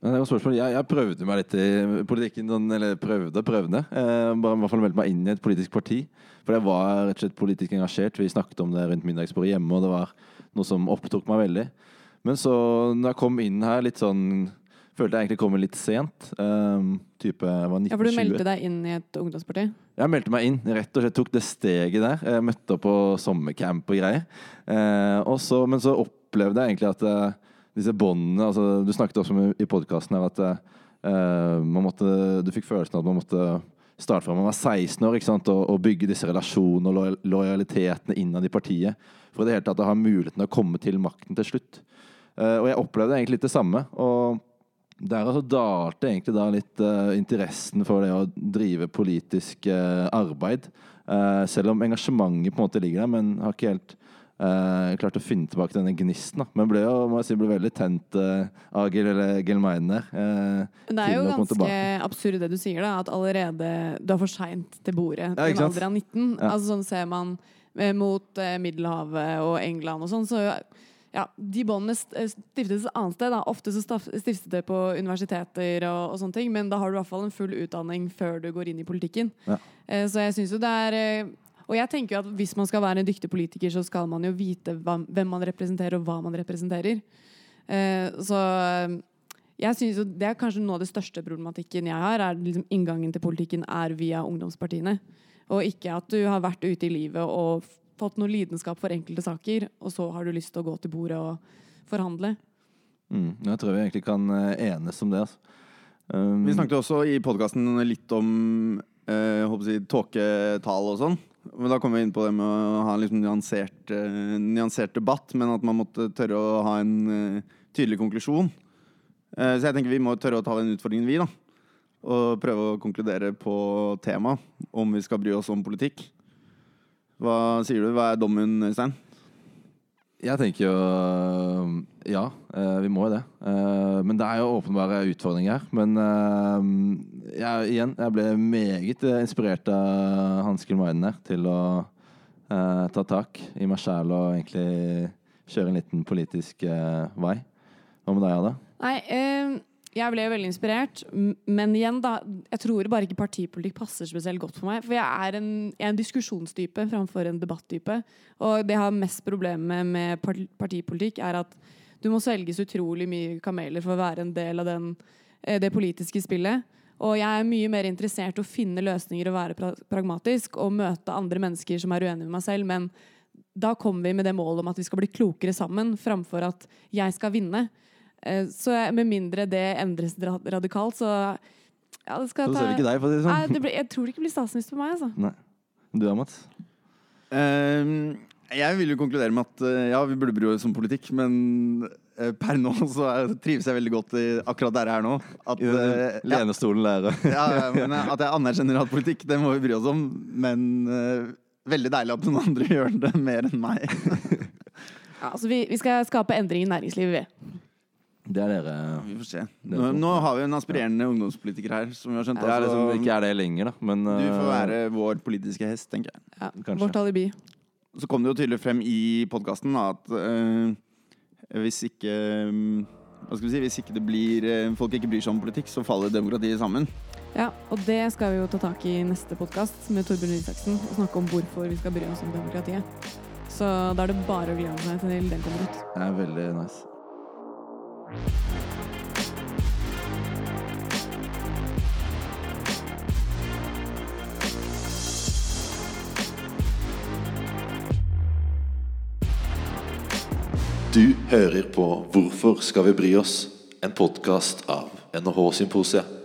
Det var spørsmål. Jeg, jeg, prøvde meg litt i politikken. Sånn, eller prøvde, prøvde. Eh, bare i hvert fall meldte meg inn i et politisk parti. For jeg var rett og slett politisk engasjert. Vi snakket om det rundt middagsbordet hjemme, og det var noe som opptok meg veldig. Men så, når jeg kom inn her litt sånn Følte jeg egentlig kom litt sent. Um, type, var 1920. Ja, For du meldte deg inn i et ungdomsparti? Jeg meldte meg inn. Rett og slett tok det steget der. Jeg møtte opp på sommercamp og greier. Eh, så, men så opplevde jeg egentlig at uh, disse båndene altså, Du snakket også om i podkasten at uh, måtte, du fikk følelsen av at man måtte starte fra man var 16 år ikke sant? Og, og bygge disse relasjonene og lojalitetene innad i partiet. For i det hele tatt å ha muligheten til å komme til makten til slutt. Uh, og jeg opplevde egentlig litt det samme. og der altså dalte egentlig da litt uh, interessen for det å drive politisk uh, arbeid. Uh, selv om engasjementet på en måte ligger der, men har ikke helt klart å finne tilbake denne gnisten. Da. Men ble jo, må jeg si, ble veldig tent av Gil, Gelmeiden der. det er jo ganske absurd det du sier, da. At allerede du er for seint til bordet ja, i en alder av 19. Ja. Altså Sånn ser man mot Middelhavet og England og sånn, så ja, de båndene eh, stiftes et annet sted. Da. Ofte så stiftes det på universiteter, og, og, sånne ting, men da har du i hvert fall en full utdanning før du går inn i politikken. Ja. Eh, så jeg synes jo det er eh, Og jeg tenker jo at hvis man skal være en dyktig politiker, så skal man jo vite hva, hvem man representerer, og hva man representerer. Så jeg synes jo Det er kanskje noe av det største problematikken jeg har. er liksom Inngangen til politikken er via ungdomspartiene. Og ikke at du har vært ute i livet og fått noe lidenskap for enkelte saker, og så har du lyst til å gå til bordet og forhandle. Mm, jeg tror vi egentlig kan eh, enes om det. Altså. Um, vi snakket også i podkasten litt om eh, si, tåketall og sånn. Men da kom vi inn på det med å ha en liksom nyansert, eh, nyansert, debatt, men at man måtte tørre å ha en eh, tydelig konklusjon. Uh, så jeg tenker vi må tørre å ta den utfordringen, vi, da. Og prøve å konkludere på temaet, om vi skal bry oss om politikk. Hva sier du? Hva er dommen, Øystein? Jeg tenker jo ja, eh, vi må jo det. Eh, men det er jo åpenbare utfordringer her. Men eh, jeg, igjen, jeg ble meget inspirert av Hansken Gilmaiden her til å ta tak i meg sjæl og egentlig kjøre en liten politisk vei. Hva med deg, Ada? Nei, eh, jeg ble veldig inspirert, men igjen, da. Jeg tror bare ikke partipolitikk passer spesielt godt for meg. For jeg er en, jeg er en diskusjonstype framfor en debattype. Og det jeg har mest problemer med partipolitikk, er at du må svelges utrolig mye kameler for å være en del av den, eh, det politiske spillet. Og jeg er mye mer interessert i å finne løsninger og være pra pragmatisk og møte andre mennesker som er uenige med meg selv. Men da kommer vi med det målet om at vi skal bli klokere sammen, framfor at jeg skal vinne. Eh, så med mindre det endres radikalt, så ja, det skal så ta, ser vi ikke deg, for å si det sånn. Nei, blir, jeg tror det ikke blir statsminister på meg, altså. Nei. Du da, Mats? Um, jeg vil jo konkludere med at uh, ja, vi burde bry oss om politikk, men uh, per nå så er, trives jeg veldig godt i akkurat der jeg er nå. At, I lenestolen der. ja, men at jeg anerkjenner at politikk, det må vi bry oss om. Men veldig deilig at noen andre gjør det mer enn meg. ja, altså vi, vi skal skape endring i næringslivet, vi. Det er dere. Eh, vi får se. Nå, nå har vi en aspirerende ungdomspolitiker her. Som vi har skjønt altså, liksom, Ikke er det lenger, da. Men, du får eh, være vår politiske hest, tenker jeg. Ja, Vårt alibi. Så kom det jo tydelig frem i podkasten at øh, hvis ikke mm, Hva skal vi si, hvis ikke det blir folk ikke bryr seg om politikk, så faller demokratiet sammen. Ja, og det skal vi jo ta tak i i neste podkast med Torbjørn Isaksen. Og snakke om hvorfor vi skal bry oss om demokratiet. Så da er det bare å glede seg til den kommer ut. Det er veldig nice. Du hører på Hvorfor skal vi bry oss? En podkast av NHH Symposiet.